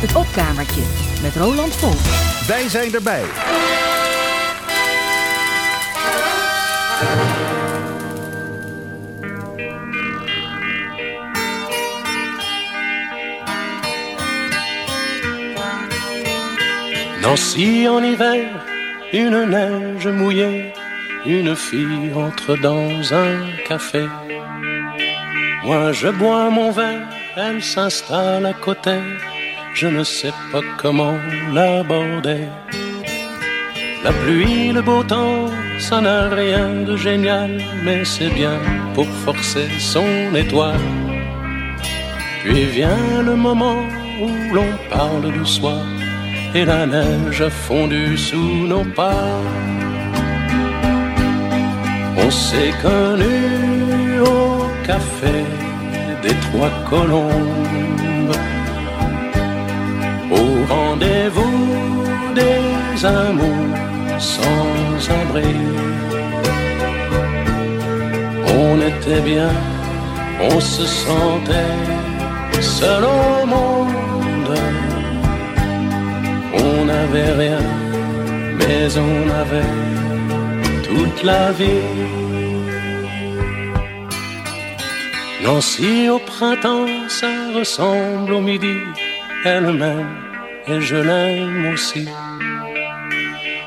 Het opkamertje met Roland Volk. Wij zijn erbij. Nancy en hiver, une neige mouillée, une fille entre dans un café. Moi je bois mon verre, elle s'installe à côté, je ne sais pas comment l'aborder. La pluie, le beau temps, ça n'a rien de génial, mais c'est bien pour forcer son étoile. Puis vient le moment où l'on parle du soir et la neige a fondu sous nos pas. On s'est connus au café des Trois Colombes, des amours sans abri. On était bien, on se sentait seul au monde. On n'avait rien, mais on avait toute la vie. Nancy au printemps, ça ressemble au midi. Elle m'aime et je l'aime aussi.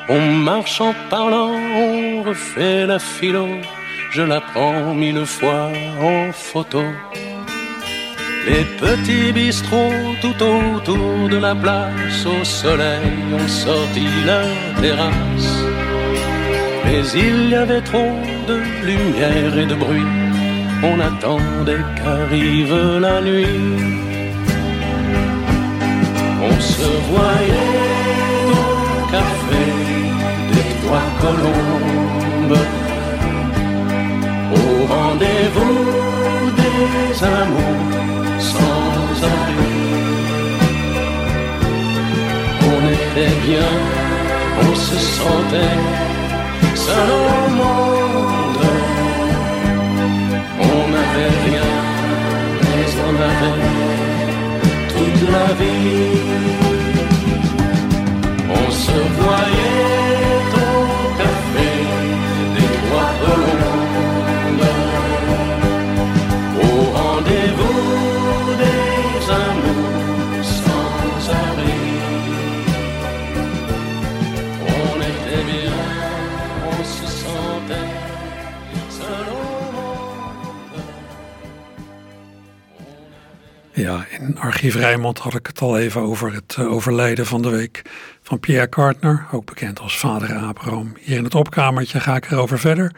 On marche en parlant, on refait la philo. Je la prends mille fois en photo. Les petits bistrots tout autour de la place au soleil ont sorti leur terrasse. Mais il y avait trop de lumière et de bruit. On attendait qu'arrive la nuit. On se voyait des Trois Colombes. Au rendez-vous des amours sans abri. On était bien, on se sentait seul au monde. On n'avait rien, mais on avait toute la vie. On se voyait Oh, in Archief Rijnmond had ik het al even over het eh, overlijden van de week van Pierre Cartner, ook bekend als vader Abraham. Hier in het opkamertje ga ik erover verder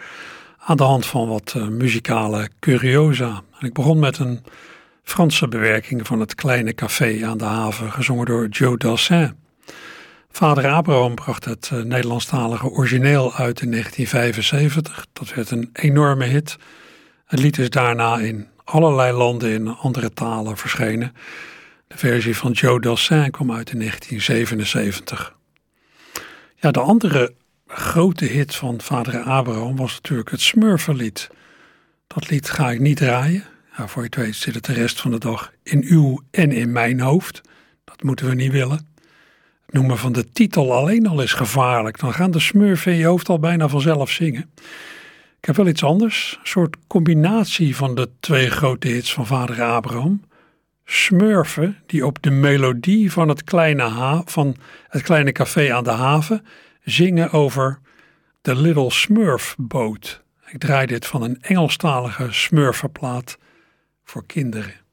aan de hand van wat eh, muzikale curiosa. En ik begon met een Franse bewerking van het kleine café aan de haven, gezongen door Joe Dassin. Vader Abraham bracht het eh, Nederlandstalige origineel uit in 1975. Dat werd een enorme hit. Het lied is daarna in allerlei landen in andere talen verschenen. De versie van Joe Dassin kwam uit in 1977. Ja, de andere grote hit van vader Abraham was natuurlijk het Smurfenlied. Dat lied ga ik niet draaien. Voor je het weet zit het de rest van de dag in uw en in mijn hoofd. Dat moeten we niet willen. Het noemen van de titel alleen al is gevaarlijk. Dan gaan de smurfen in je hoofd al bijna vanzelf zingen. Ik heb wel iets anders. Een soort combinatie van de twee grote hits van vader Abraham. Smurfen die op de melodie van het kleine, ha van het kleine café aan de haven zingen over The Little Smurf Boat. Ik draai dit van een Engelstalige smurfenplaat voor kinderen.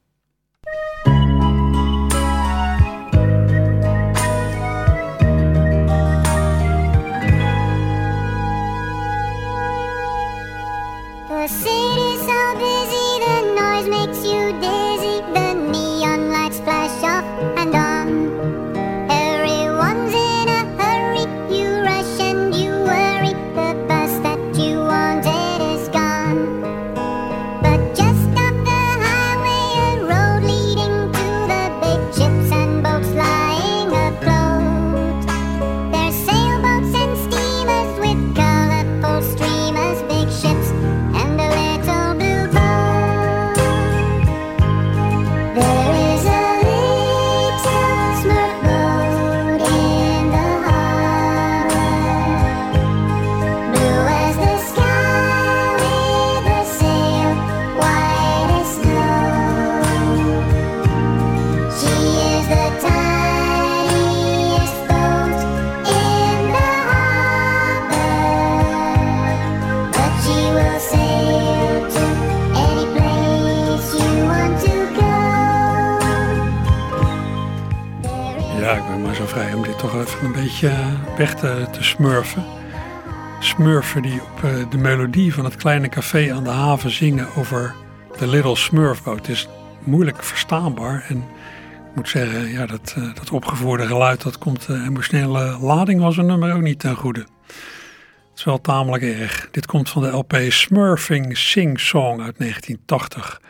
Te, te smurfen. Smurfen die op eh, de melodie van het kleine café aan de haven zingen over de Little Smurfboat. Het is moeilijk verstaanbaar en ik moet zeggen, ja, dat, dat opgevoerde geluid dat komt de emotionele lading van zo'n nummer ook niet ten goede. Het is wel tamelijk erg. Dit komt van de LP Smurfing Sing Song uit 1980.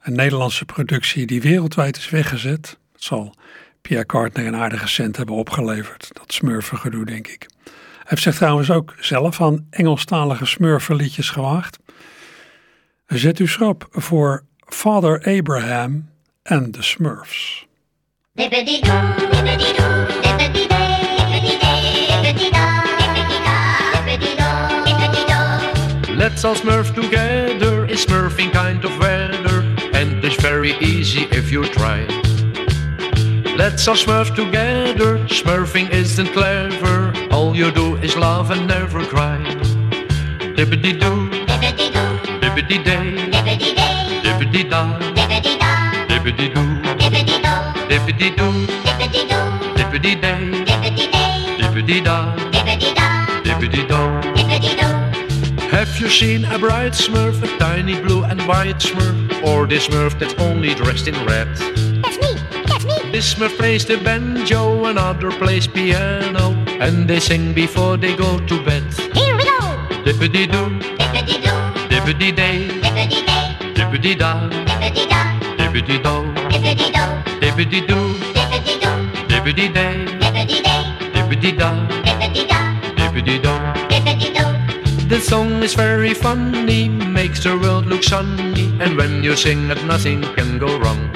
Een Nederlandse productie die wereldwijd is weggezet. Het zal Pierre Cartner een aardige cent hebben opgeleverd. Dat smurfengedoe, denk ik. Hij heeft zich trouwens ook zelf aan Engelstalige smurfenliedjes gewaagd. Zet u schrap voor Father Abraham en de Smurfs. Let's all smurf together, it's smurfing kind of weather, and it's very easy if you try. Let's all smurf together, smurfing isn't clever, all you do is laugh and never cry. Dippity doo, dippity day, dippity da, dippity doo, dippity doo, dippity day, dippity da, dippity do. Have you seen a bright smurf, a tiny blue and white smurf, or this smurf that's only dressed in red? That's me, that's. This plays the banjo, another plays piano, and they sing before they go to bed. Here we go. Dippity doo, dippity day, dippity da, dippity do, dippity doo, dippity day, dippity da, dippity do. The song is very funny, makes the world look sunny, and when you sing it, nothing can go wrong.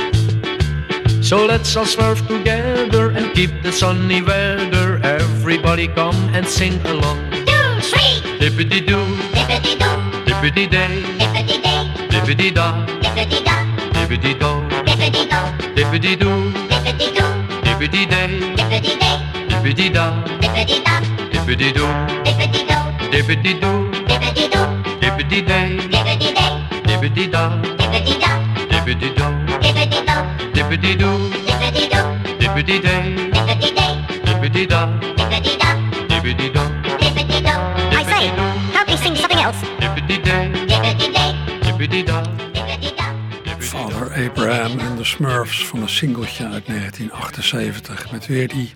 So let's all swerve together and keep the sunny weather. Everybody come and sing along. Two, three. Dippity doo, Dippity do, dippity day, dippity day, dippity da, dippity da, dippity do, dippity do, dippity doo, dippity do, dippity day, dippity day, dippity da, dippity da, dippity doo, dippity do, dippity doo, dippity do, dippity day, dippity day, dippity da, dippity da, dippity do, dippity do, dippity doo, dippity do, dippity day, dippity day, dippity da, dippity da, dippity do, dippity do. I say, help me sing something else. dippity day, Dippity day, dippity da. dippity da. Vader Abraham en de Smurfs van een singeltje uit 1978. Met weer die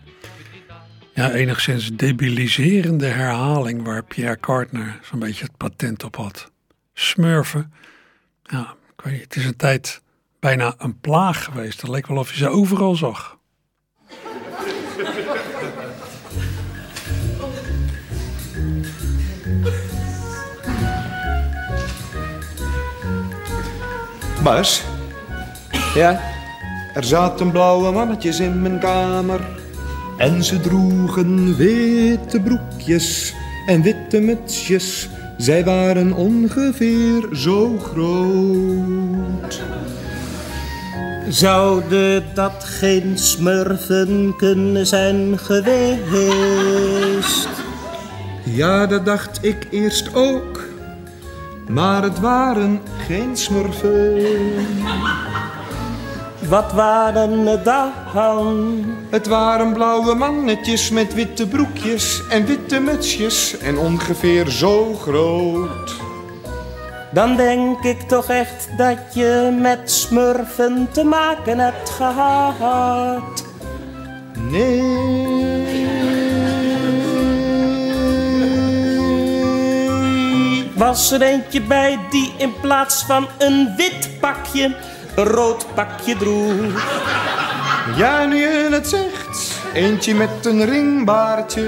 ja, enigszins debiliserende herhaling waar Pierre Cartner zo'n beetje het patent op had. Smurfen, ja, ik weet niet, het is een tijd bijna een plaag geweest. Het leek wel of je ze overal zag. Bas? Ja? Er zaten blauwe mannetjes in mijn kamer. En ze droegen witte broekjes en witte mutsjes. Zij waren ongeveer zo groot. Zouden dat geen smurfen kunnen zijn geweest? Ja, dat dacht ik eerst ook. Maar het waren geen smurfen. Wat waren het dan? Het waren blauwe mannetjes met witte broekjes en witte mutsjes en ongeveer zo groot. Dan denk ik toch echt dat je met smurfen te maken hebt gehad. Nee. Was er eentje bij die in plaats van een wit pakje een rood pakje droeg? Ja, nu je het zegt, eentje met een ringbaardje.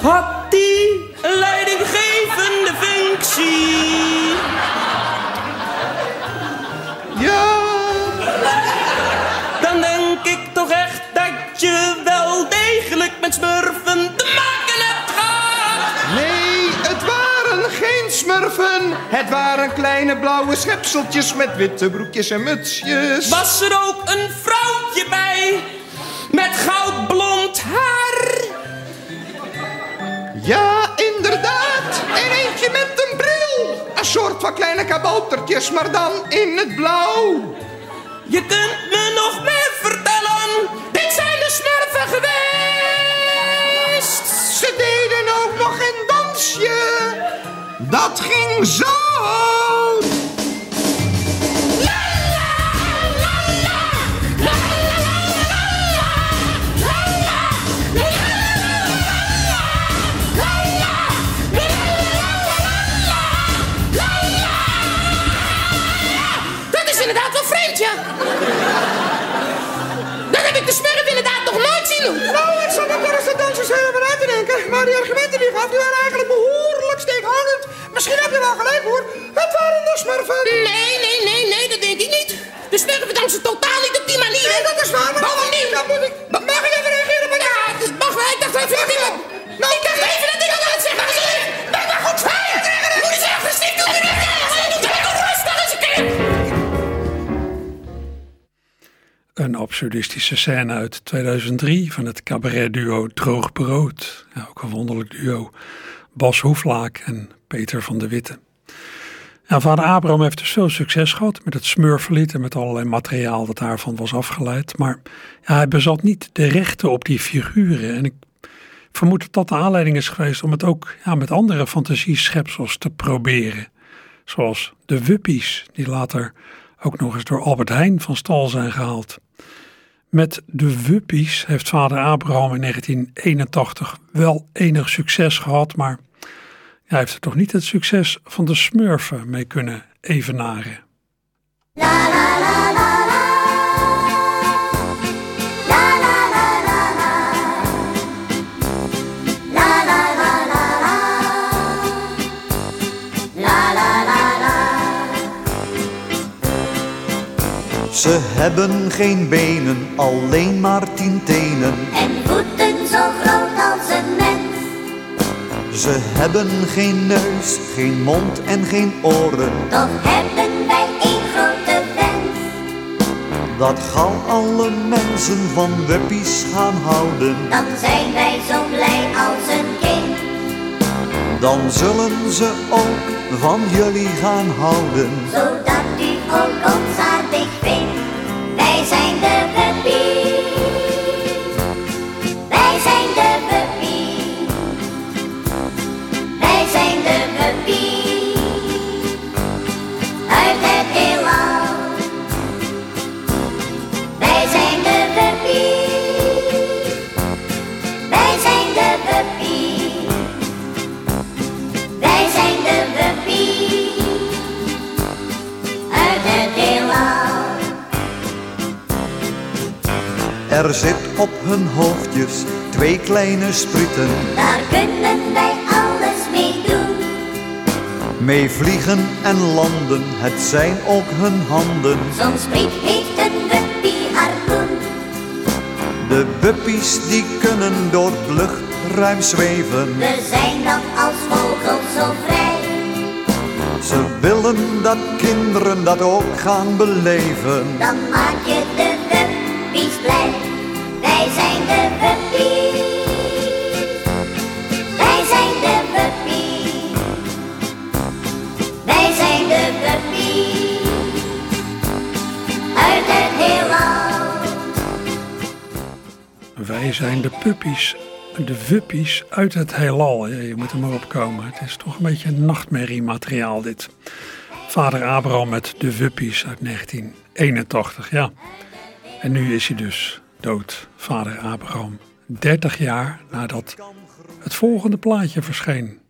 Had die een leidinggevende functie? Ja, Dan denk ik toch echt dat je wel degelijk met smurfen te maken hebt gehad. nee, het waren geen smurfen. Het waren kleine blauwe schepseltjes met witte broekjes en mutsjes. Was er ook een vrouwtje bij met goudblond haar? Ja, inderdaad. En eentje met een bril. Een soort van kleine kaboutertjes, maar dan in het blauw. Je kunt me nog meer vertellen. Dit zijn de smurfen geweest. Ze deden ook nog een dansje. Dat ging zo. Die argumenten die gaf, die waren eigenlijk behoorlijk steekhoudend. Misschien heb je wel gelijk hoor. Het waren de smurfen. Nee, nee, nee, nee, dat denk ik niet. De smurfen dansen totaal niet op die manier. Absurdistische scène uit 2003 van het cabaretduo Droog Brood. Ook een wonderlijk duo. Bas Hoeflaak en Peter van de Witte. Vader Abraham heeft dus veel succes gehad met het smurflied en met allerlei materiaal dat daarvan was afgeleid. Maar ja, hij bezat niet de rechten op die figuren. En ik vermoed dat dat de aanleiding is geweest om het ook ja, met andere fantasieschepsels te proberen. Zoals de Wuppies, die later ook nog eens door Albert Heijn van stal zijn gehaald. Met de Wuppies heeft vader Abraham in 1981 wel enig succes gehad, maar hij heeft er toch niet het succes van de Smurfen mee kunnen evenaren. Ze hebben geen benen, alleen maar tien tenen. En voeten zo groot als een mens. Ze hebben geen neus, geen mond en geen oren. Toch hebben wij één grote wens. Dat gauw alle mensen van wuppies gaan houden. Dan zijn wij zo blij als een kind. Dan zullen ze ook van jullie gaan houden. Zodat u ook ons aardig vindt. Wij zijn Er zit op hun hoofdjes twee kleine sprieten. Daar kunnen wij alles mee doen. Mee vliegen en landen, het zijn ook hun handen. Zo'n spriet heeft een wuppie harpoen. De buppies die kunnen door het lucht ruim zweven. We zijn dan als vogels zo vrij. Ze willen dat kinderen dat ook gaan beleven. Dan maak je Zijn de puppies, de wuppies uit het heelal. Je moet er maar op komen. Het is toch een beetje een nachtmerriemateriaal dit. Vader Abraham met de wuppies uit 1981, ja. En nu is hij dus dood, vader Abraham. 30 jaar nadat het volgende plaatje verscheen.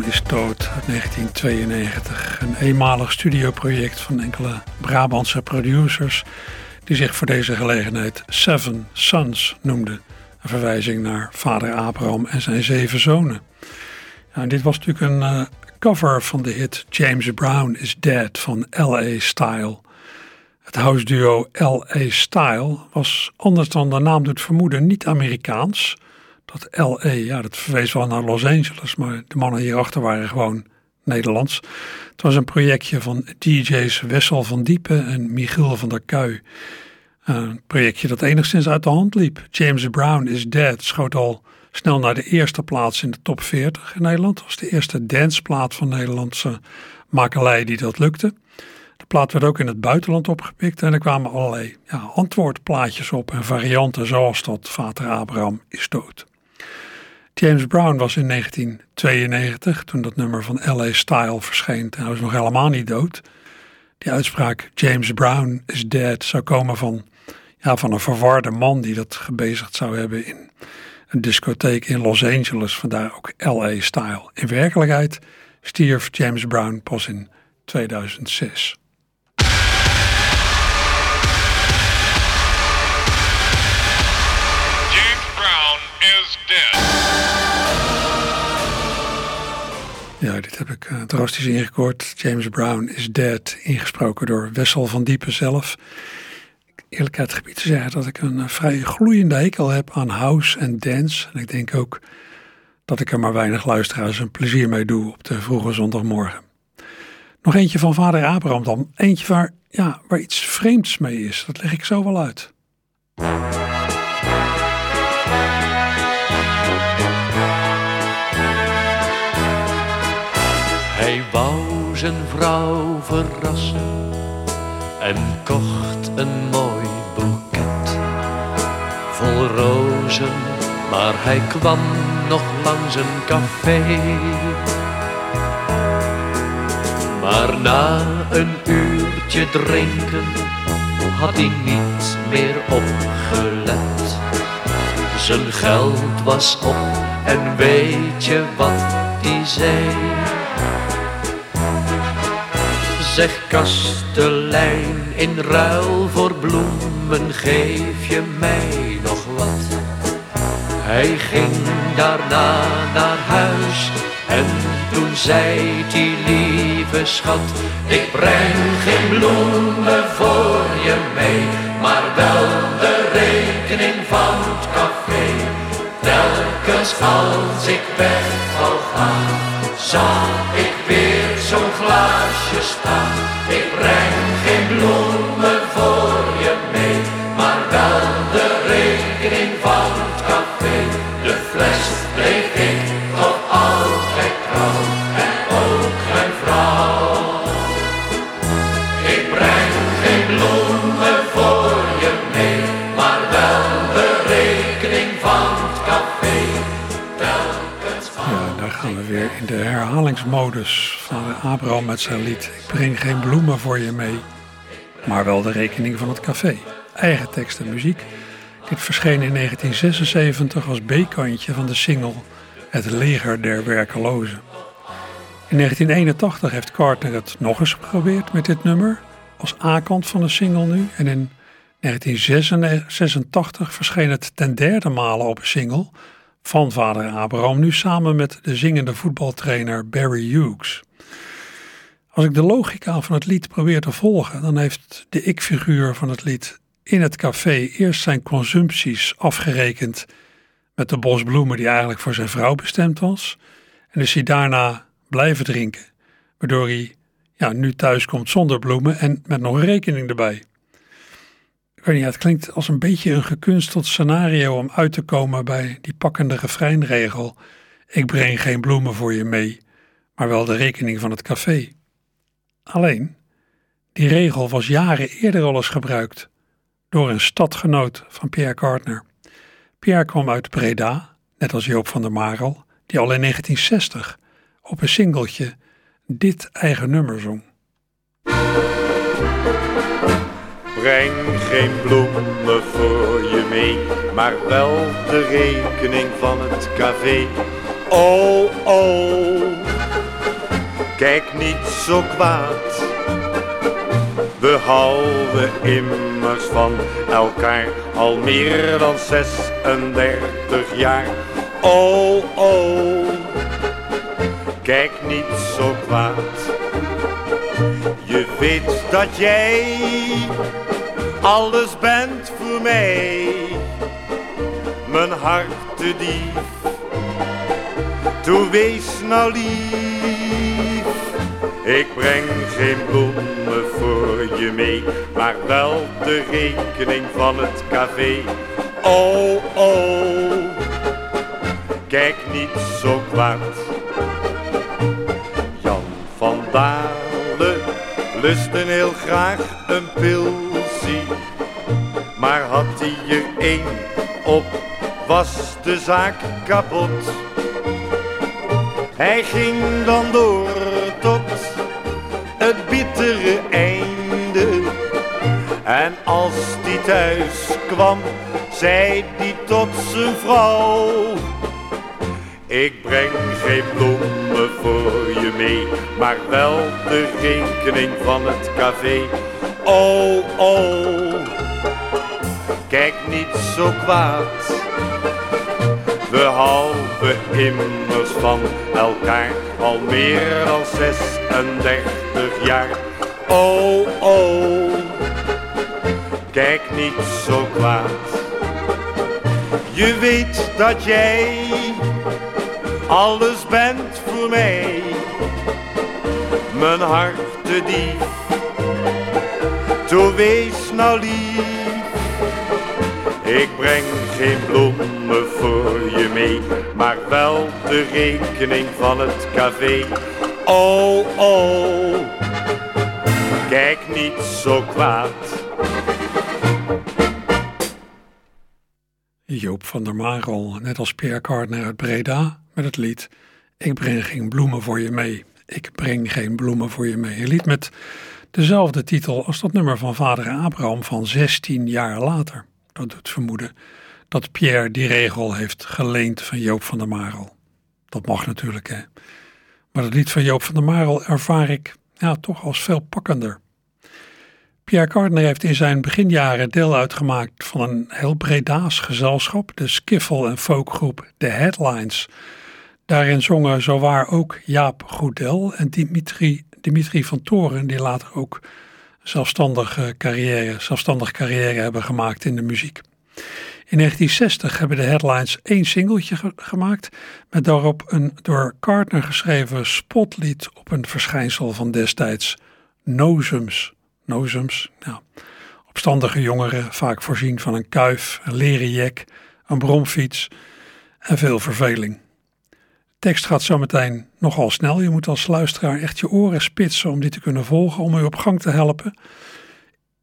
Is dood uit 1992. Een eenmalig studioproject van enkele Brabantse producers die zich voor deze gelegenheid Seven Sons noemden. Een verwijzing naar vader Abraham en zijn zeven zonen. Ja, dit was natuurlijk een uh, cover van de hit James Brown is Dead van L.A. Style. Het house duo L.A. Style was anders dan de naam doet vermoeden niet Amerikaans dat LA, ja, dat verwees wel naar Los Angeles, maar de mannen hierachter waren gewoon Nederlands. Het was een projectje van DJ's Wessel van Diepen en Michiel van der Kuij. Een projectje dat enigszins uit de hand liep. James Brown is Dead schoot al snel naar de eerste plaats in de top 40 in Nederland. Dat was de eerste danceplaat van Nederlandse makelij die dat lukte. De plaat werd ook in het buitenland opgepikt en er kwamen allerlei ja, antwoordplaatjes op en varianten zoals dat Vater Abraham is dood. James Brown was in 1992, toen dat nummer van LA Style verscheen, en hij was nog helemaal niet dood. Die uitspraak James Brown is dead zou komen van, ja, van een verwarde man die dat gebezigd zou hebben in een discotheek in Los Angeles, vandaar ook LA Style. In werkelijkheid stierf James Brown pas in 2006. Ja, dit heb ik uh, drastisch ingekort. James Brown is Dead, ingesproken door Wessel van Diepen zelf. Eerlijkheid gebied te zeggen dat ik een uh, vrij gloeiende hekel heb aan house en dance. En ik denk ook dat ik er maar weinig luisteraars een plezier mee doe op de vroege zondagmorgen. Nog eentje van vader Abraham dan. Eentje waar, ja, waar iets vreemds mee is. Dat leg ik zo wel uit. Zijn vrouw verrassen en kocht een mooi boeket vol rozen, maar hij kwam nog langs een café. Maar na een uurtje drinken had hij niet meer opgelet. Zijn geld was op en weet je wat hij zei? Zeg kastelein, in ruil voor bloemen geef je mij nog wat. Hij ging daarna naar huis en toen zei die lieve schat, ik breng geen bloemen voor je mee, maar wel de rekening van het café. Telkens als ik weg zal gaan, zal ik weer zo'n glaasje staan. Ik breng geen bloemen in de herhalingsmodus van Abraham met zijn lied. Ik breng geen bloemen voor je mee, maar wel de rekening van het café. Eigen tekst en muziek. Dit verscheen in 1976 als B-kantje van de single Het leger der werkelozen. In 1981 heeft Carter het nog eens geprobeerd met dit nummer, als A-kant van de single nu. En in 1986 verscheen het ten derde male op een single van vader Abraham, nu samen met de zingende voetbaltrainer Barry Hughes. Als ik de logica van het lied probeer te volgen, dan heeft de ik-figuur van het lied in het café eerst zijn consumpties afgerekend met de bos bloemen die eigenlijk voor zijn vrouw bestemd was. En is hij daarna blijven drinken, waardoor hij ja, nu thuis komt zonder bloemen en met nog een rekening erbij. Ik het klinkt als een beetje een gekunsteld scenario om uit te komen bij die pakkende refreinregel. Ik breng geen bloemen voor je mee, maar wel de rekening van het café. Alleen, die regel was jaren eerder al eens gebruikt door een stadgenoot van Pierre Gardner. Pierre kwam uit Breda, net als Joop van der Marel, die al in 1960 op een singeltje dit eigen nummer zong. Breng geen bloemen voor je mee, maar wel de rekening van het café. Oh, oh, kijk niet zo kwaad. We houden immers van elkaar al meer dan 36 jaar. Oh, oh, kijk niet zo kwaad. Je weet dat jij alles bent voor mij. Mijn hart te dief. Toe wees nou lief. Ik breng geen bloemen voor je mee, maar wel de rekening van het café. Oh, oh, kijk niet zo kwaad. Jan van Dalen lustte heel graag een pilsie, maar had hij er één op, was de zaak kapot. Hij ging dan door tot het bittere einde. En als die thuis kwam, zei die tot zijn vrouw. Breng geen bloemen voor je mee, maar wel de rekening van het café. Oh, oh, kijk niet zo kwaad. We houden immers van elkaar al meer dan 36 jaar. Oh, oh, kijk niet zo kwaad. Je weet dat jij alles bent voor mij. Mijn hart te dief, toe wees nou lief. Ik breng geen bloemen voor je mee, maar wel de rekening van het café. Oh, oh, kijk niet zo kwaad. Joop van der Marel, net als Pierre Cardin uit Breda, met het lied Ik breng geen bloemen voor je mee. Ik breng geen bloemen voor je mee. Een lied met dezelfde titel als dat nummer van vader Abraham van 16 jaar later. Dat doet vermoeden dat Pierre die regel heeft geleend van Joop van der Marel. Dat mag natuurlijk, hè. Maar het lied van Joop van der Marel ervaar ik ja, toch als veel pakkender. Pierre Cardin heeft in zijn beginjaren deel uitgemaakt van een heel Breda's gezelschap, de skiffle- en folkgroep The Headlines. Daarin zongen zowaar ook Jaap Goedel en Dimitri, van Toren, die later ook zelfstandige carrière, zelfstandig carrière hebben gemaakt in de muziek. In 1960 hebben de Headlines één singeltje gemaakt met daarop een door Carter geschreven spotlied op een verschijnsel van destijds, Nozums. Nozums, opstandige jongeren, vaak voorzien van een kuif, een leren jek, een bromfiets en veel verveling. Tekst gaat zometeen nogal snel. Je moet als luisteraar echt je oren spitsen om die te kunnen volgen, om u op gang te helpen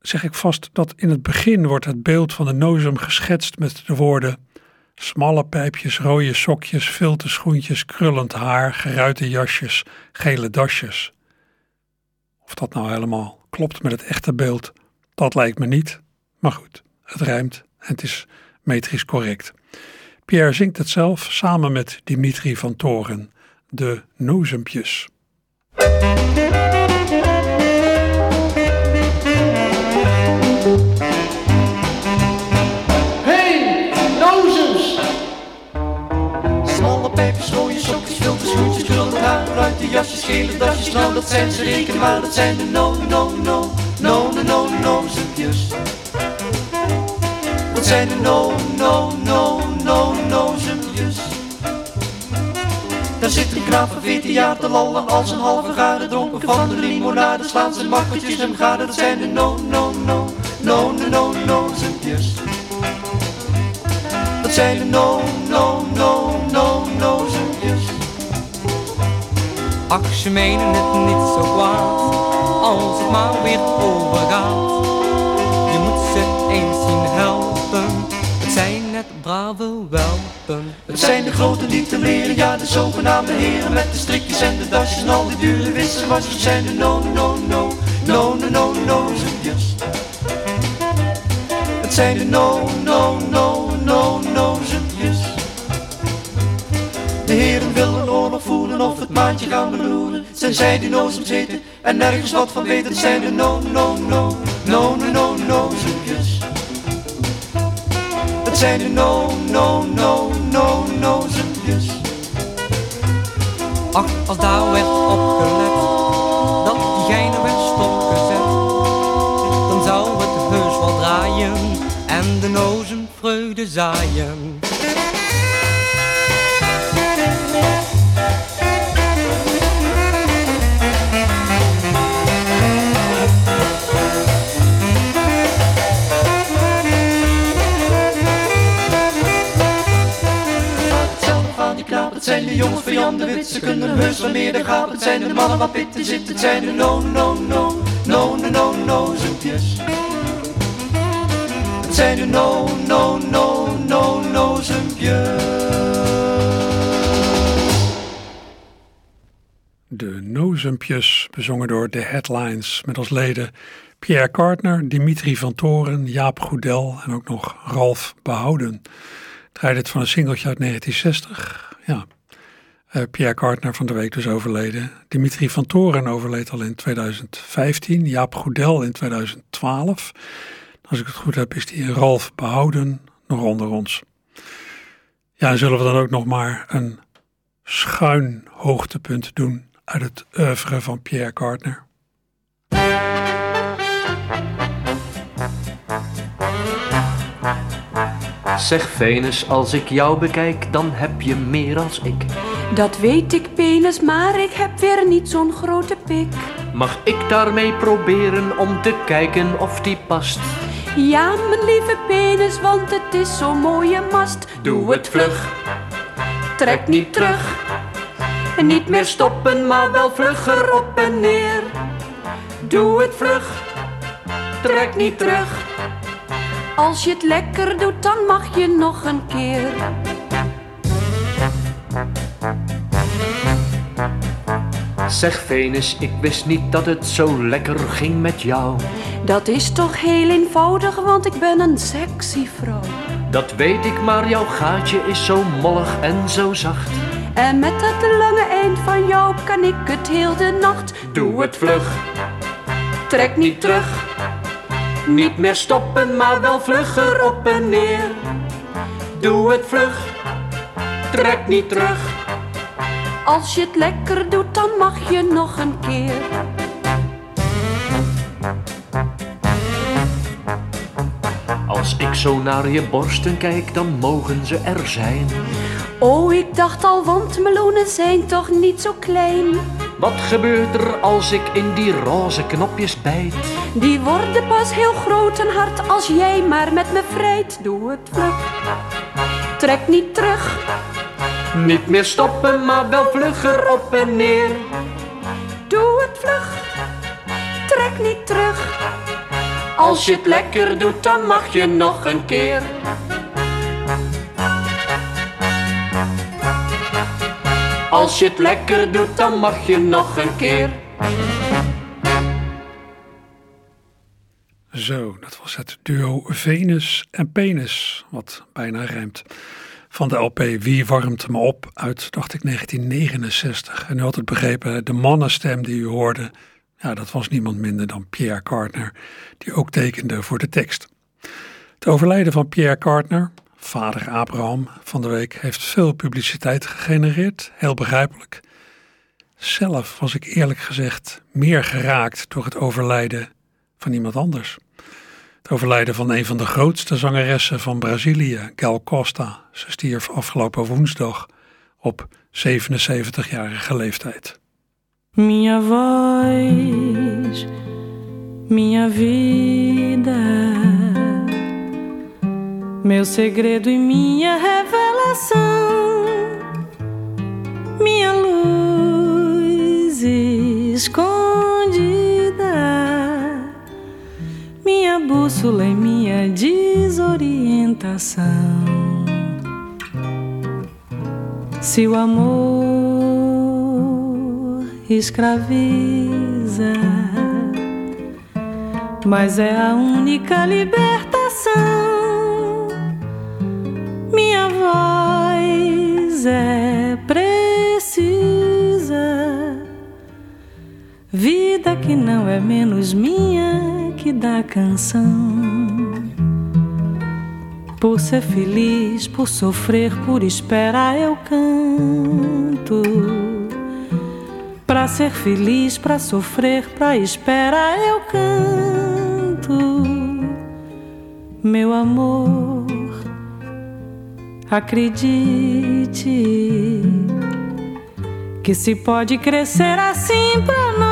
zeg ik vast dat in het begin wordt het beeld van de nozem geschetst met de woorden smalle pijpjes, rode sokjes, filte schoentjes, krullend haar, geruite jasjes, gele dasjes. Of dat nou helemaal klopt met het echte beeld, dat lijkt me niet. Maar goed, het rijmt en het is metrisch correct. Pierre zingt het zelf samen met Dimitri van Toren, de Nozempjes. pijpjes, rode sokjes, filter, schoentjes, krullen haar, ruiten, jasjes, gele dasjes. Nou, dat zijn ze reken maar, dat zijn de no, no, no, no, no, no, no, zoetjes. Dat zijn de no, no, no, no, no, Daar zit een knaap van 14 jaar te lallen als een halve garen dronken van de limonade. Slaan zijn makkertjes hem gade, dat zijn de no, no, no, no, no, no, no, zoetjes. Dat zijn de no, no, no, no, no zoetjes. Ach, ze menen het niet zo kwaad, als het maar weer overgaat. Je moet ze eens zien helpen, het zijn net brave Het zijn de grote die te leren, ja de zogenaamde heren met de strikjes en de dasjes en al die dure wisselwasjes zijn de no, no, no, no, no, no, no zoetjes. Het zijn de no, no, no, no, no zoetjes. De heren willen maandje gaan beloeren. Zijn zij die nozems zitten en nergens wat van weten. zijn de no, no, no, no, no, no, nozempjes. Het zijn de no, no, no, no, nozempjes. Ach, als daar werd opgelet dat die werd stopgezet, dan zou het heus wel draaien en de nozen vreugde zaaien. De jongens van de Wit, ze kunnen heus wel meer gaan. Het zijn de mannen wat pitten zitten, het zijn de no, no, no, no, no, no, no, zoepjes. Het zijn de no, no, no, no, no. De Nozumpjes, bezongen door de Headlines, met als leden Pierre Kartner, Dimitri van Toren, Jaap Goedel en ook nog Ralf Behouden. Het van een singeltje uit 1960. Ja, uh, Pierre Kartner van de week dus overleden. Dimitri van Toren overleed al in 2015. Jaap Goedel in 2012. Als ik het goed heb is die Ralf Behouden nog onder ons. Ja, en zullen we dan ook nog maar een schuin hoogtepunt doen uit het oeuvre van Pierre Kartner. Zeg Venus, als ik jou bekijk, dan heb je meer als ik. Dat weet ik, penis, maar ik heb weer niet zo'n grote pik. Mag ik daarmee proberen om te kijken of die past? Ja, mijn lieve penis, want het is zo'n mooie mast. Doe het vlug, trek niet terug. Niet meer stoppen, maar wel vlugger op en neer. Doe het vlug, trek niet terug. Als je het lekker doet, dan mag je nog een keer. Zeg Venus, ik wist niet dat het zo lekker ging met jou. Dat is toch heel eenvoudig, want ik ben een sexy vrouw. Dat weet ik, maar jouw gaatje is zo mollig en zo zacht. En met dat lange eind van jou kan ik het heel de nacht. Doe het vlug, trek niet terug. Niet meer stoppen, maar wel vlugger op en neer. Doe het vlug, trek niet terug. Als je het lekker doet, dan mag je nog een keer. Als ik zo naar je borsten kijk, dan mogen ze er zijn. Oh, ik dacht al, want meloenen zijn toch niet zo klein. Wat gebeurt er als ik in die roze knopjes bijt? Die worden pas heel groot en hard als jij maar met me vrijt. Doe het vlug, trek niet terug. Niet meer stoppen, maar wel vlugger op en neer. Doe het vlug, trek niet terug. Als je het lekker doet, dan mag je nog een keer. Als je het lekker doet, dan mag je nog een keer. Zo, dat was het duo Venus en Penis, wat bijna rijmt. Van de LP Wie warmt me op uit, dacht ik, 1969. En u had het begrepen, de mannenstem die u hoorde, ja, dat was niemand minder dan Pierre Kartner, die ook tekende voor de tekst. Het overlijden van Pierre Kartner, vader Abraham van de week, heeft veel publiciteit gegenereerd, heel begrijpelijk. Zelf was ik eerlijk gezegd meer geraakt door het overlijden van iemand anders. Het overlijden van een van de grootste zangeressen van Brazilië, Gal Costa. Ze stierf afgelopen woensdag op 77-jarige leeftijd. Minha voz, minha vida, meu segredo e minha revelação, minha luz minha bússola e minha desorientação. Se o amor escraviza, mas é a única libertação. Minha voz é precisa, vida que não é menos minha canção. Por ser feliz, por sofrer, por esperar, eu canto. Pra ser feliz, pra sofrer, pra esperar, eu canto. Meu amor, acredite que se pode crescer assim pra nós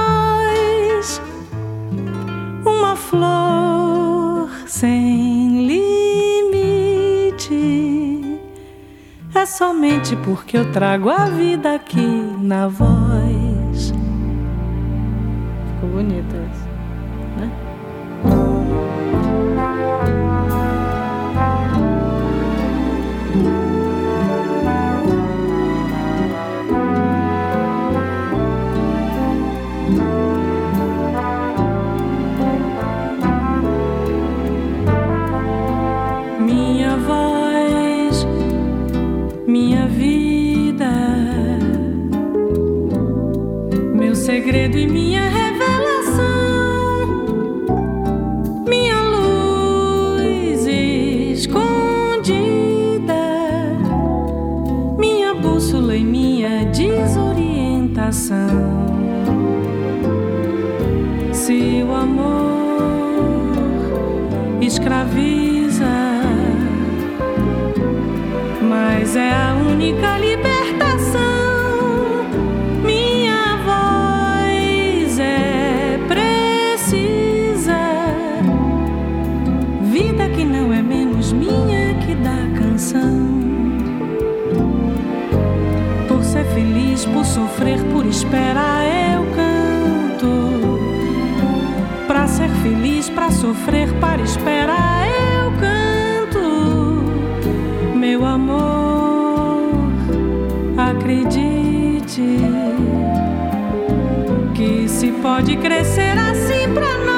flor sem limite. É somente porque eu trago a vida aqui na voz. Ficou bonito isso, segredo e minha revelação, minha luz escondida, minha bússola e minha desorientação. Se o amor escraviza, mas é a única esperar, eu canto. Pra ser feliz, pra sofrer, para esperar, eu canto. Meu amor, acredite que se pode crescer assim pra nós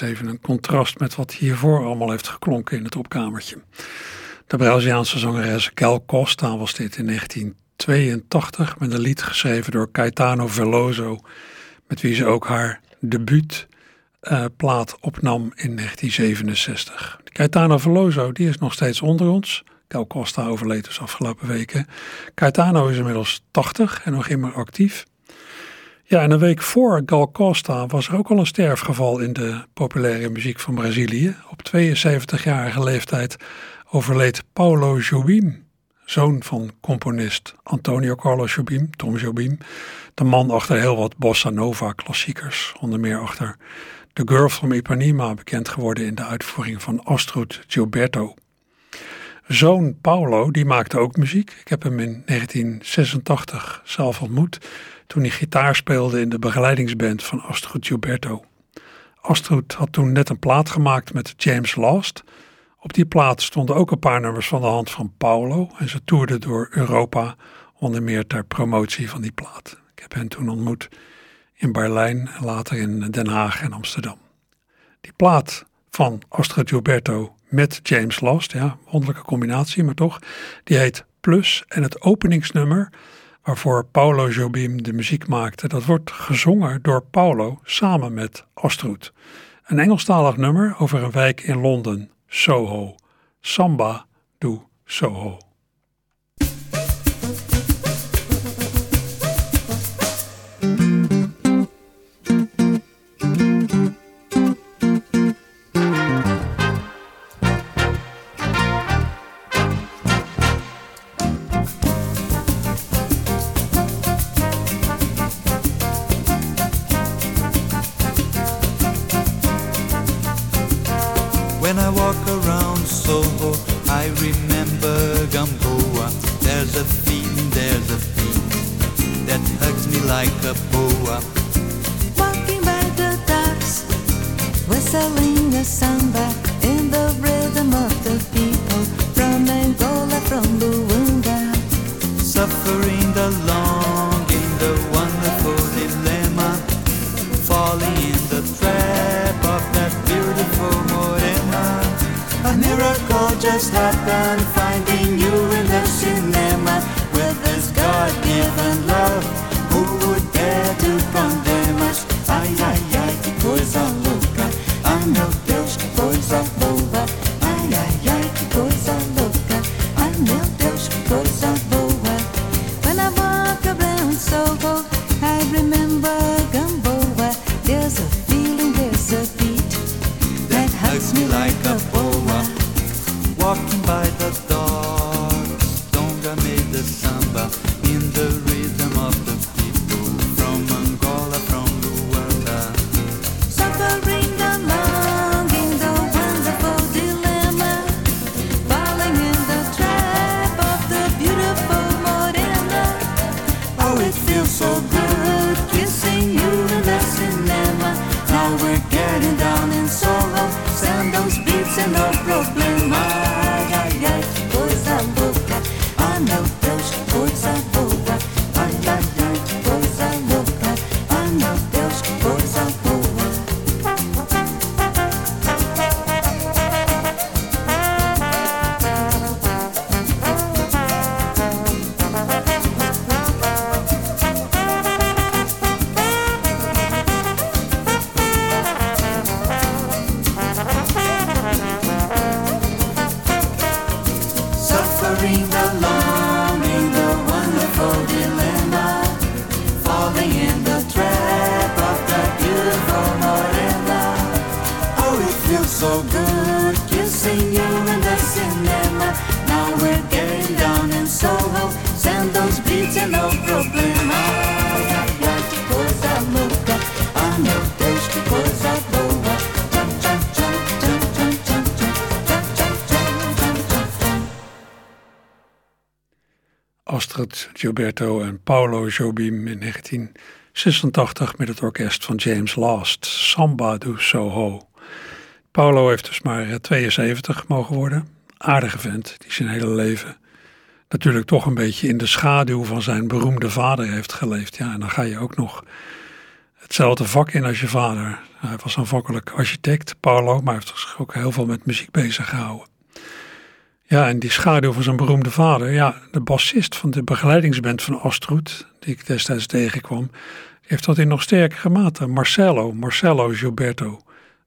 even een contrast met wat hiervoor allemaal heeft geklonken in het opkamertje. De Braziliaanse zangeres Gal Costa was dit in 1982 met een lied geschreven door Caetano Veloso, met wie ze ook haar debuutplaat opnam in 1967. Caetano Veloso die is nog steeds onder ons. Gal Costa overleed dus afgelopen weken. Caetano is inmiddels 80 en nog immer actief. Ja, en een week voor Gal Costa was er ook al een sterfgeval in de populaire muziek van Brazilië. Op 72-jarige leeftijd overleed Paulo Jobim, zoon van componist Antonio Carlos Jobim, Tom Jobim, de man achter heel wat bossa nova klassiekers, onder meer achter The Girl from Ipanema, bekend geworden in de uitvoering van Astrud Gilberto. Zoon Paulo, die maakte ook muziek. Ik heb hem in 1986 zelf ontmoet toen hij gitaar speelde in de begeleidingsband van Astrud Gilberto. Astrud had toen net een plaat gemaakt met James Last. Op die plaat stonden ook een paar nummers van de hand van Paulo en ze toerden door Europa, onder meer ter promotie van die plaat. Ik heb hen toen ontmoet in Berlijn en later in Den Haag en Amsterdam. Die plaat van Astrud Gilberto met James Last, ja, wonderlijke combinatie, maar toch, die heet Plus en het openingsnummer waarvoor Paulo Jobim de muziek maakte, dat wordt gezongen door Paulo samen met Astrud. Een Engelstalig nummer over een wijk in Londen, Soho. Samba do Soho. around Soho, I remember Gamboa. There's a feeling, there's a feeling that hugs me like a boa. Walking by the docks, whistling a samba in the rhythm of the people from Angola, from Luanda, suffering the long. just happened finding you. Gilberto en Paolo Jobim in 1986 met het orkest van James Last, Samba do Soho. Paolo heeft dus maar eh, 72 mogen worden. Aardige vent, die zijn hele leven natuurlijk toch een beetje in de schaduw van zijn beroemde vader heeft geleefd. Ja, en dan ga je ook nog hetzelfde vak in als je vader. Hij was aanvankelijk architect, Paolo, maar heeft zich ook heel veel met muziek bezig gehouden. Ja, en die schaduw van zijn beroemde vader. Ja, de bassist van de begeleidingsband van Astrud, die ik destijds tegenkwam, heeft dat in nog sterkere mate. Marcelo, Marcelo Gilberto,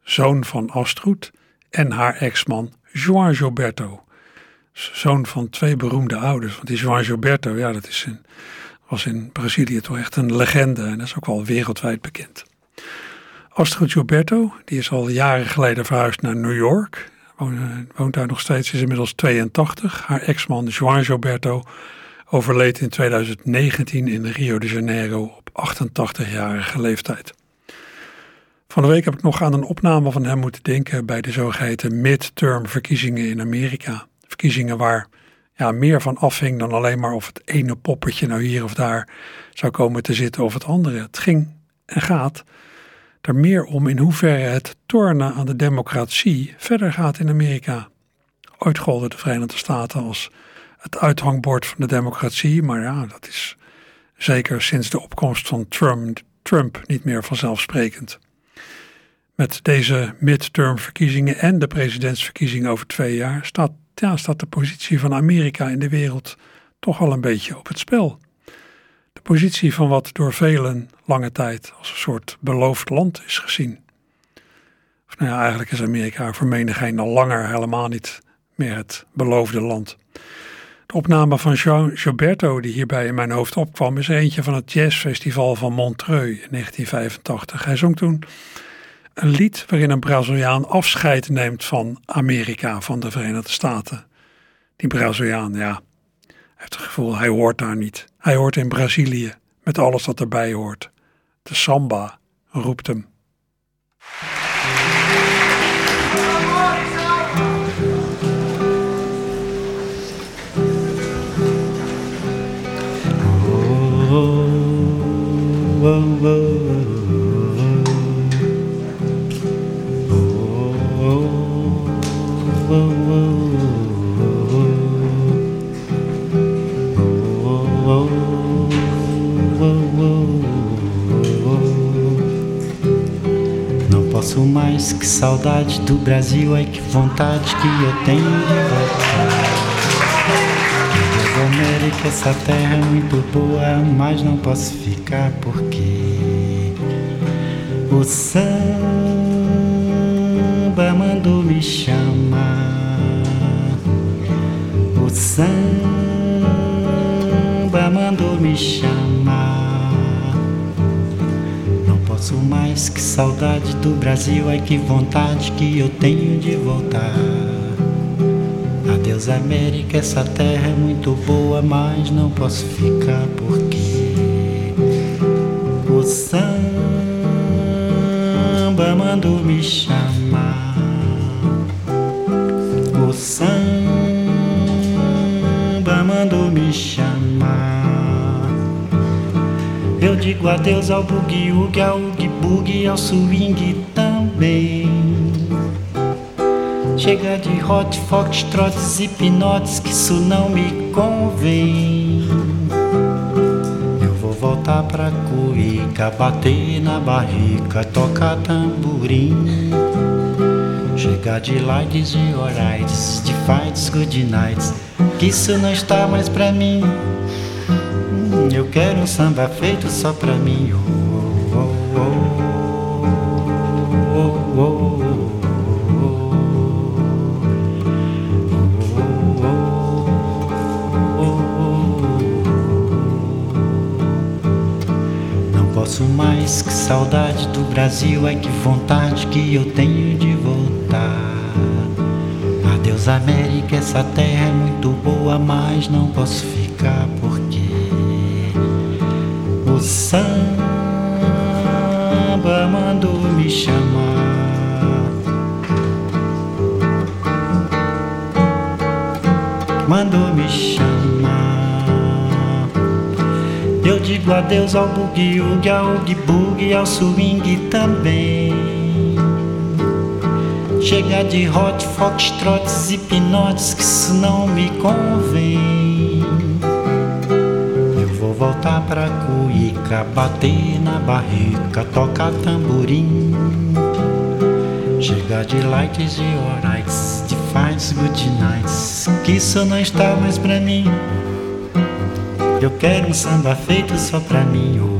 zoon van Astrud en haar ex-man João Gilberto. Zoon van twee beroemde ouders. Want die João Gilberto, ja, dat is in, was in Brazilië toch echt een legende en dat is ook wel wereldwijd bekend. Astrud Gilberto, die is al jaren geleden verhuisd naar New York woont, woont daar nog steeds, is inmiddels 82. Haar ex-man João Gilberto overleed in 2019 in Rio de Janeiro op 88-jarige leeftijd. Van de week heb ik nog aan een opname van hem moeten denken bij de zogeheten midterm verkiezingen in Amerika. Verkiezingen waar ja, meer van afhing dan alleen maar of het ene poppetje nou hier of daar zou komen te zitten of het andere. Het ging en gaat er meer om in hoeverre het tornen aan de democratie verder gaat in Amerika. Ooit golden de Verenigde Staten als het uithangbord van de democratie, maar ja, dat is zeker sinds de opkomst van Trump, Trump niet meer vanzelfsprekend. Met deze midtermverkiezingen en de presidentsverkiezingen over twee jaar staat, ja, staat de positie van Amerika in de wereld toch al een beetje op het spel. Positie van wat door velen lange tijd als een soort beloofd land is gezien. Of nou ja, eigenlijk is Amerika voor menigeen al langer helemaal niet meer het beloofde land. De opname van Jean Gilberto die hierbij in mijn hoofd opkwam is eentje van het jazzfestival van Montreux in 1985. Hij zong toen een lied waarin een Braziliaan afscheid neemt van Amerika, van de Verenigde Staten. Die Braziliaan, ja, heeft het gevoel, hij hoort daar niet. Hij hoort in Brazilië, met alles wat erbij hoort. De samba roept hem. Não posso saudade do Brasil, ai que vontade que eu tenho de voltar. Deus América, essa terra é muito boa, mas não posso ficar porque o samba mandou me chamar. O samba mandou me chamar. Posso mais, que saudade do Brasil, ai que vontade que eu tenho de voltar. Adeus América, essa terra é muito boa, mas não posso ficar porque o samba mandou me chamar. Eu digo adeus ao bugue-ugue, ao ugue-bugue, ao swing também. Chega de hot foxtrots e pinotes, que isso não me convém. Eu vou voltar pra Cuica, bater na barrica, tocar tamborim. Chega de lights e alrights, de fights, good nights, que isso não está mais pra mim. Hum, Eu quero um samba feito só pra mim. Oh, oh, oh, oh, oh, Não posso mais, que saudade do Brasil, ai que vontade que eu tenho de voltar. Adeus América, essa terra é muito boa, mas não posso ficar o samba mandou me chamar. Mandou me chamar. Eu digo adeus ao bugue-ugue, ao ugue-bugue, ao swing também. Chega de hot foxtrots e pinotes, que isso não me convém. Eu vou voltar pra Cuica, bater na barrica, tocar tamborim. Chega de lights e alrights, de fights, good nights, que isso não está mais pra mim. Eu quero um samba feito só pra mim.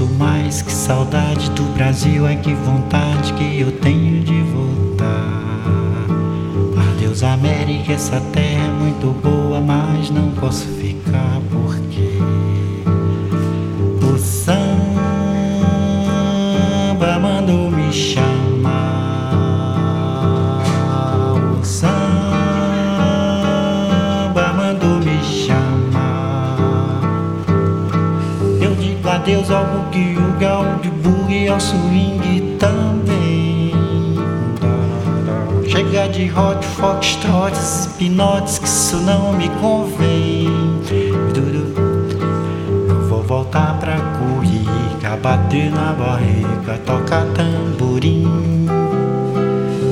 Posso mais, que saudade do Brasil, ai que vontade que eu tenho de voltar. Adeus América, essa terra é muito boa, mas não posso ficar digo adeus ao bugue-ugue, ao bugue, ao swing também. Chega de hot foxtrots, pinotes, que isso não me convém. Eu vou voltar pra Cuica, bater na barriga, tocar tamborim.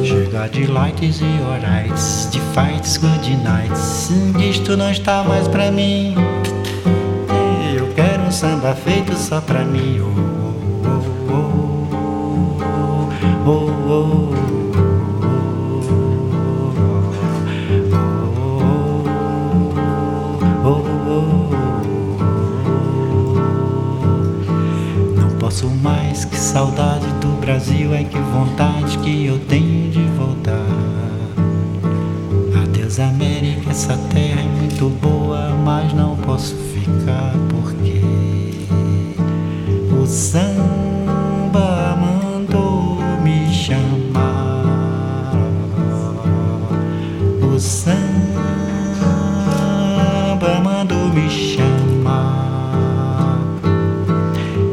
Chega de lights e alrights, de fights, good nights. Isto não está mais pra mim. Um samba feito só pra mim. Oh, oh, oh, oh, oh, oh. Posso mais, que saudade do Brasil, é que vontade que eu tenho de voltar. Adeus América, essa terra é muito boa, mas não posso ficar porque samba mandou me chamar. O samba mandou me chamar.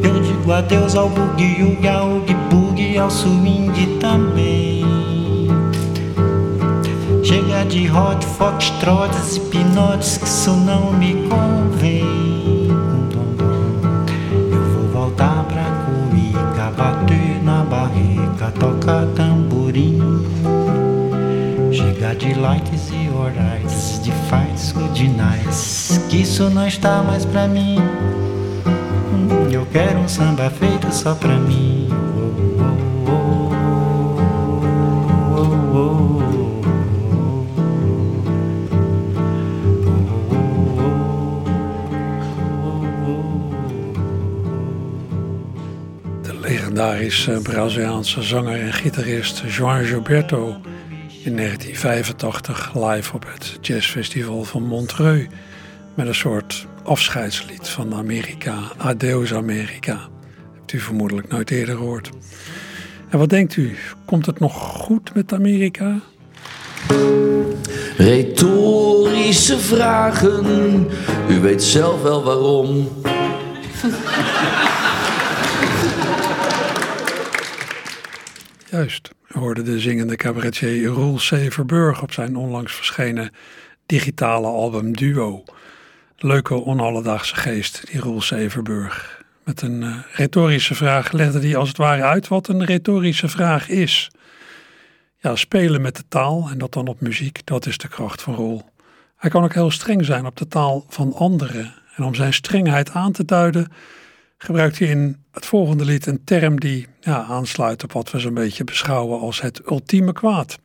Eu digo adeus ao bugue-ugue, ao ugue-bugue, ao swing também. Chega de hot foxtrots e pinotes, que isso não me convém. Chegar Chega de likes e horais, de fights, de nights, que isso não está mais pra mim. Eu quero um samba feito só pra mim. De legendarische Braziliaanse zanger en gitarist João Gilberto in 1985 live op het jazzfestival van Montreux met een soort afscheidslied van Amerika, Adeus Amerika. Hebt u vermoedelijk nooit eerder gehoord. En wat denkt u, komt het nog goed met Amerika? Retorische vragen, u weet zelf wel waarom. Juist, we hoorden de zingende cabaretier Roel C. Verburg op zijn onlangs verschenen digitale album Duo. Leuke onalledaagse geest, die Roel C. Verburg. Met een eh, retorische vraag legde hij als het ware uit wat een retorische vraag is. Ja, spelen met de taal en dat dan op muziek, dat is de kracht van Roel. Hij kan ook heel streng zijn op de taal van anderen. En om zijn strengheid aan te duiden, gebruikt hij in het volgende lied een term die ja, aansluit op wat we zo'n beetje beschouwen als het ultieme kwaad.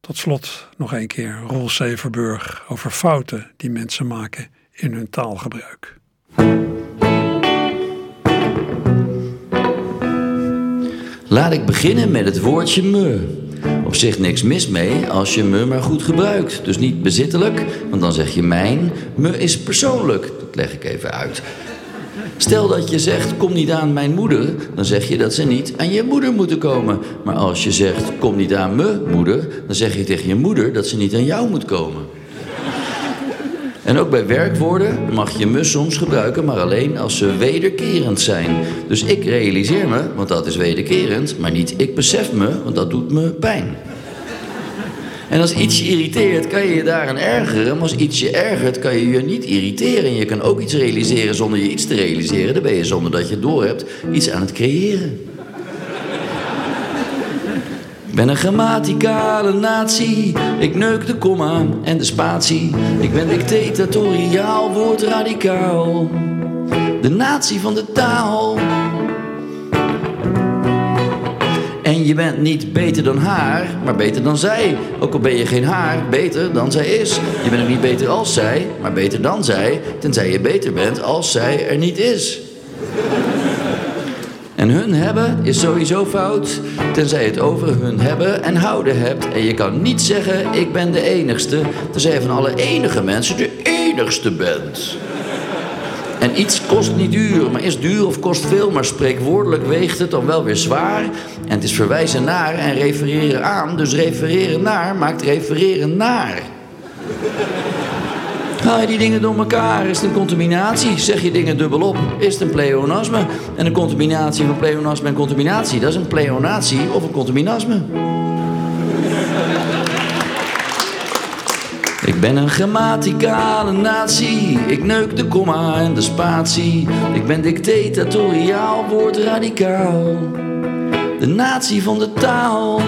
Tot slot nog een keer Roel Severburg over fouten die mensen maken in hun taalgebruik. Laat ik beginnen met het woordje me. Op zich niks mis mee als je me maar goed gebruikt. Dus niet bezittelijk, want dan zeg je mijn. Me is persoonlijk. Dat leg ik even uit. Stel dat je zegt, kom niet aan mijn moeder, dan zeg je dat ze niet aan je moeder moeten komen. Maar als je zegt, kom niet aan me moeder, dan zeg je tegen je moeder dat ze niet aan jou moet komen. En ook bij werkwoorden mag je me soms gebruiken, maar alleen als ze wederkerend zijn. Dus ik realiseer me, want dat is wederkerend, maar niet ik besef me, want dat doet me pijn. En als iets je irriteert, kan je je daaraan ergeren. Maar als iets je ergert, kan je je niet irriteren. En je kan ook iets realiseren zonder je iets te realiseren. Dan ben je zonder dat je het doorhebt iets aan het creëren. Ik ben een grammaticale natie. Ik neuk de komma en de spatie. Ik ben dictatoriaal, woord radicaal. De natie van de taal. Je bent niet beter dan haar, maar beter dan zij. Ook al ben je geen haar, beter dan zij is. Je bent ook niet beter als zij, maar beter dan zij. Tenzij je beter bent als zij er niet is. En hun hebben is sowieso fout, tenzij het over hun hebben en houden hebt. En je kan niet zeggen, ik ben de enigste, tenzij je van alle enige mensen de enigste bent. En iets kost niet duur, maar is duur of kost veel, maar spreekwoordelijk weegt het dan wel weer zwaar. En het is verwijzen naar en refereren aan, dus refereren naar maakt refereren naar. Haal je die dingen door elkaar, is het een contaminatie. Zeg je dingen dubbelop, is het een pleonasme. En een contaminatie van pleonasme en contaminatie, dat is een pleonatie of een contaminasme. Ik ben een grammaticale natie. Ik neuk de komma en de spatie. Ik ben dictatoriaal, woord radicaal. De natie van de taal.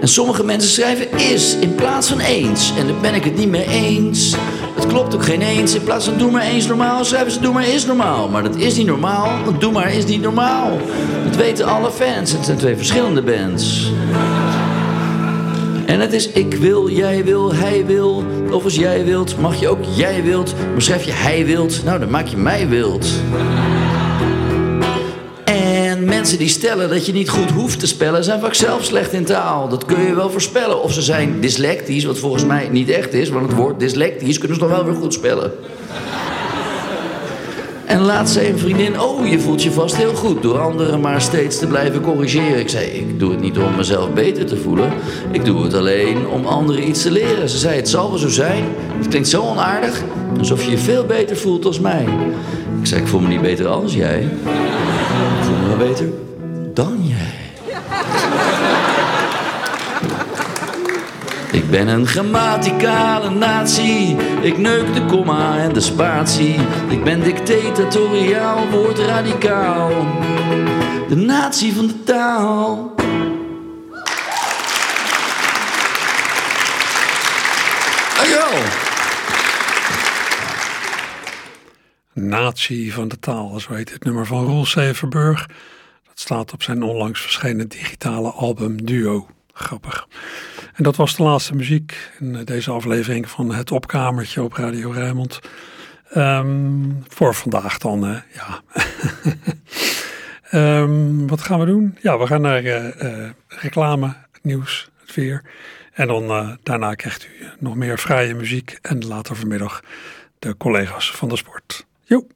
En sommige mensen schrijven is in plaats van eens. En daar ben ik het niet mee eens. Het klopt ook geen eens. In plaats van doe maar eens normaal schrijven ze doe maar is normaal. Maar dat is niet normaal, want doe maar is niet normaal. Dat weten alle fans. Het zijn twee verschillende bands. En het is ik wil, jij wil, hij wil. Of als jij wilt, mag je ook jij wilt. Maar schrijf je hij wilt, nou dan maak je mij wilt. En mensen die stellen dat je niet goed hoeft te spellen, zijn vaak zelf slecht in taal. Dat kun je wel voorspellen. Of ze zijn dyslectisch, wat volgens mij niet echt is, want het woord dyslectisch kunnen ze nog wel weer goed spellen. En laat zei een vriendin, oh je voelt je vast heel goed door anderen maar steeds te blijven corrigeren. Ik zei, ik doe het niet om mezelf beter te voelen. Ik doe het alleen om anderen iets te leren. Ze zei, het zal wel zo zijn. Het klinkt zo onaardig, alsof je je veel beter voelt als mij. Ik zei, ik voel me niet beter als jij. Beter dan jij. Ik ben een grammaticale natie. Ik neuk de komma en de spatie. Ik ben dictatoriaal, woord radicaal. De natie van de taal. Dankjewel. Natie van de taal, zo heet het nummer van Roel Severburg. Dat staat op zijn onlangs verschenen digitale album Duo. Grappig. En dat was de laatste muziek in deze aflevering van Het Opkamertje op Radio Rijnmond. Ehm, voor vandaag dan, ja. Ehm, wat gaan we doen? Ja, we gaan naar eh, eh, reclame, het nieuws, het weer. En dan eh, daarna krijgt u nog meer vrije muziek. En later vanmiddag de collega's van de sport. Jo.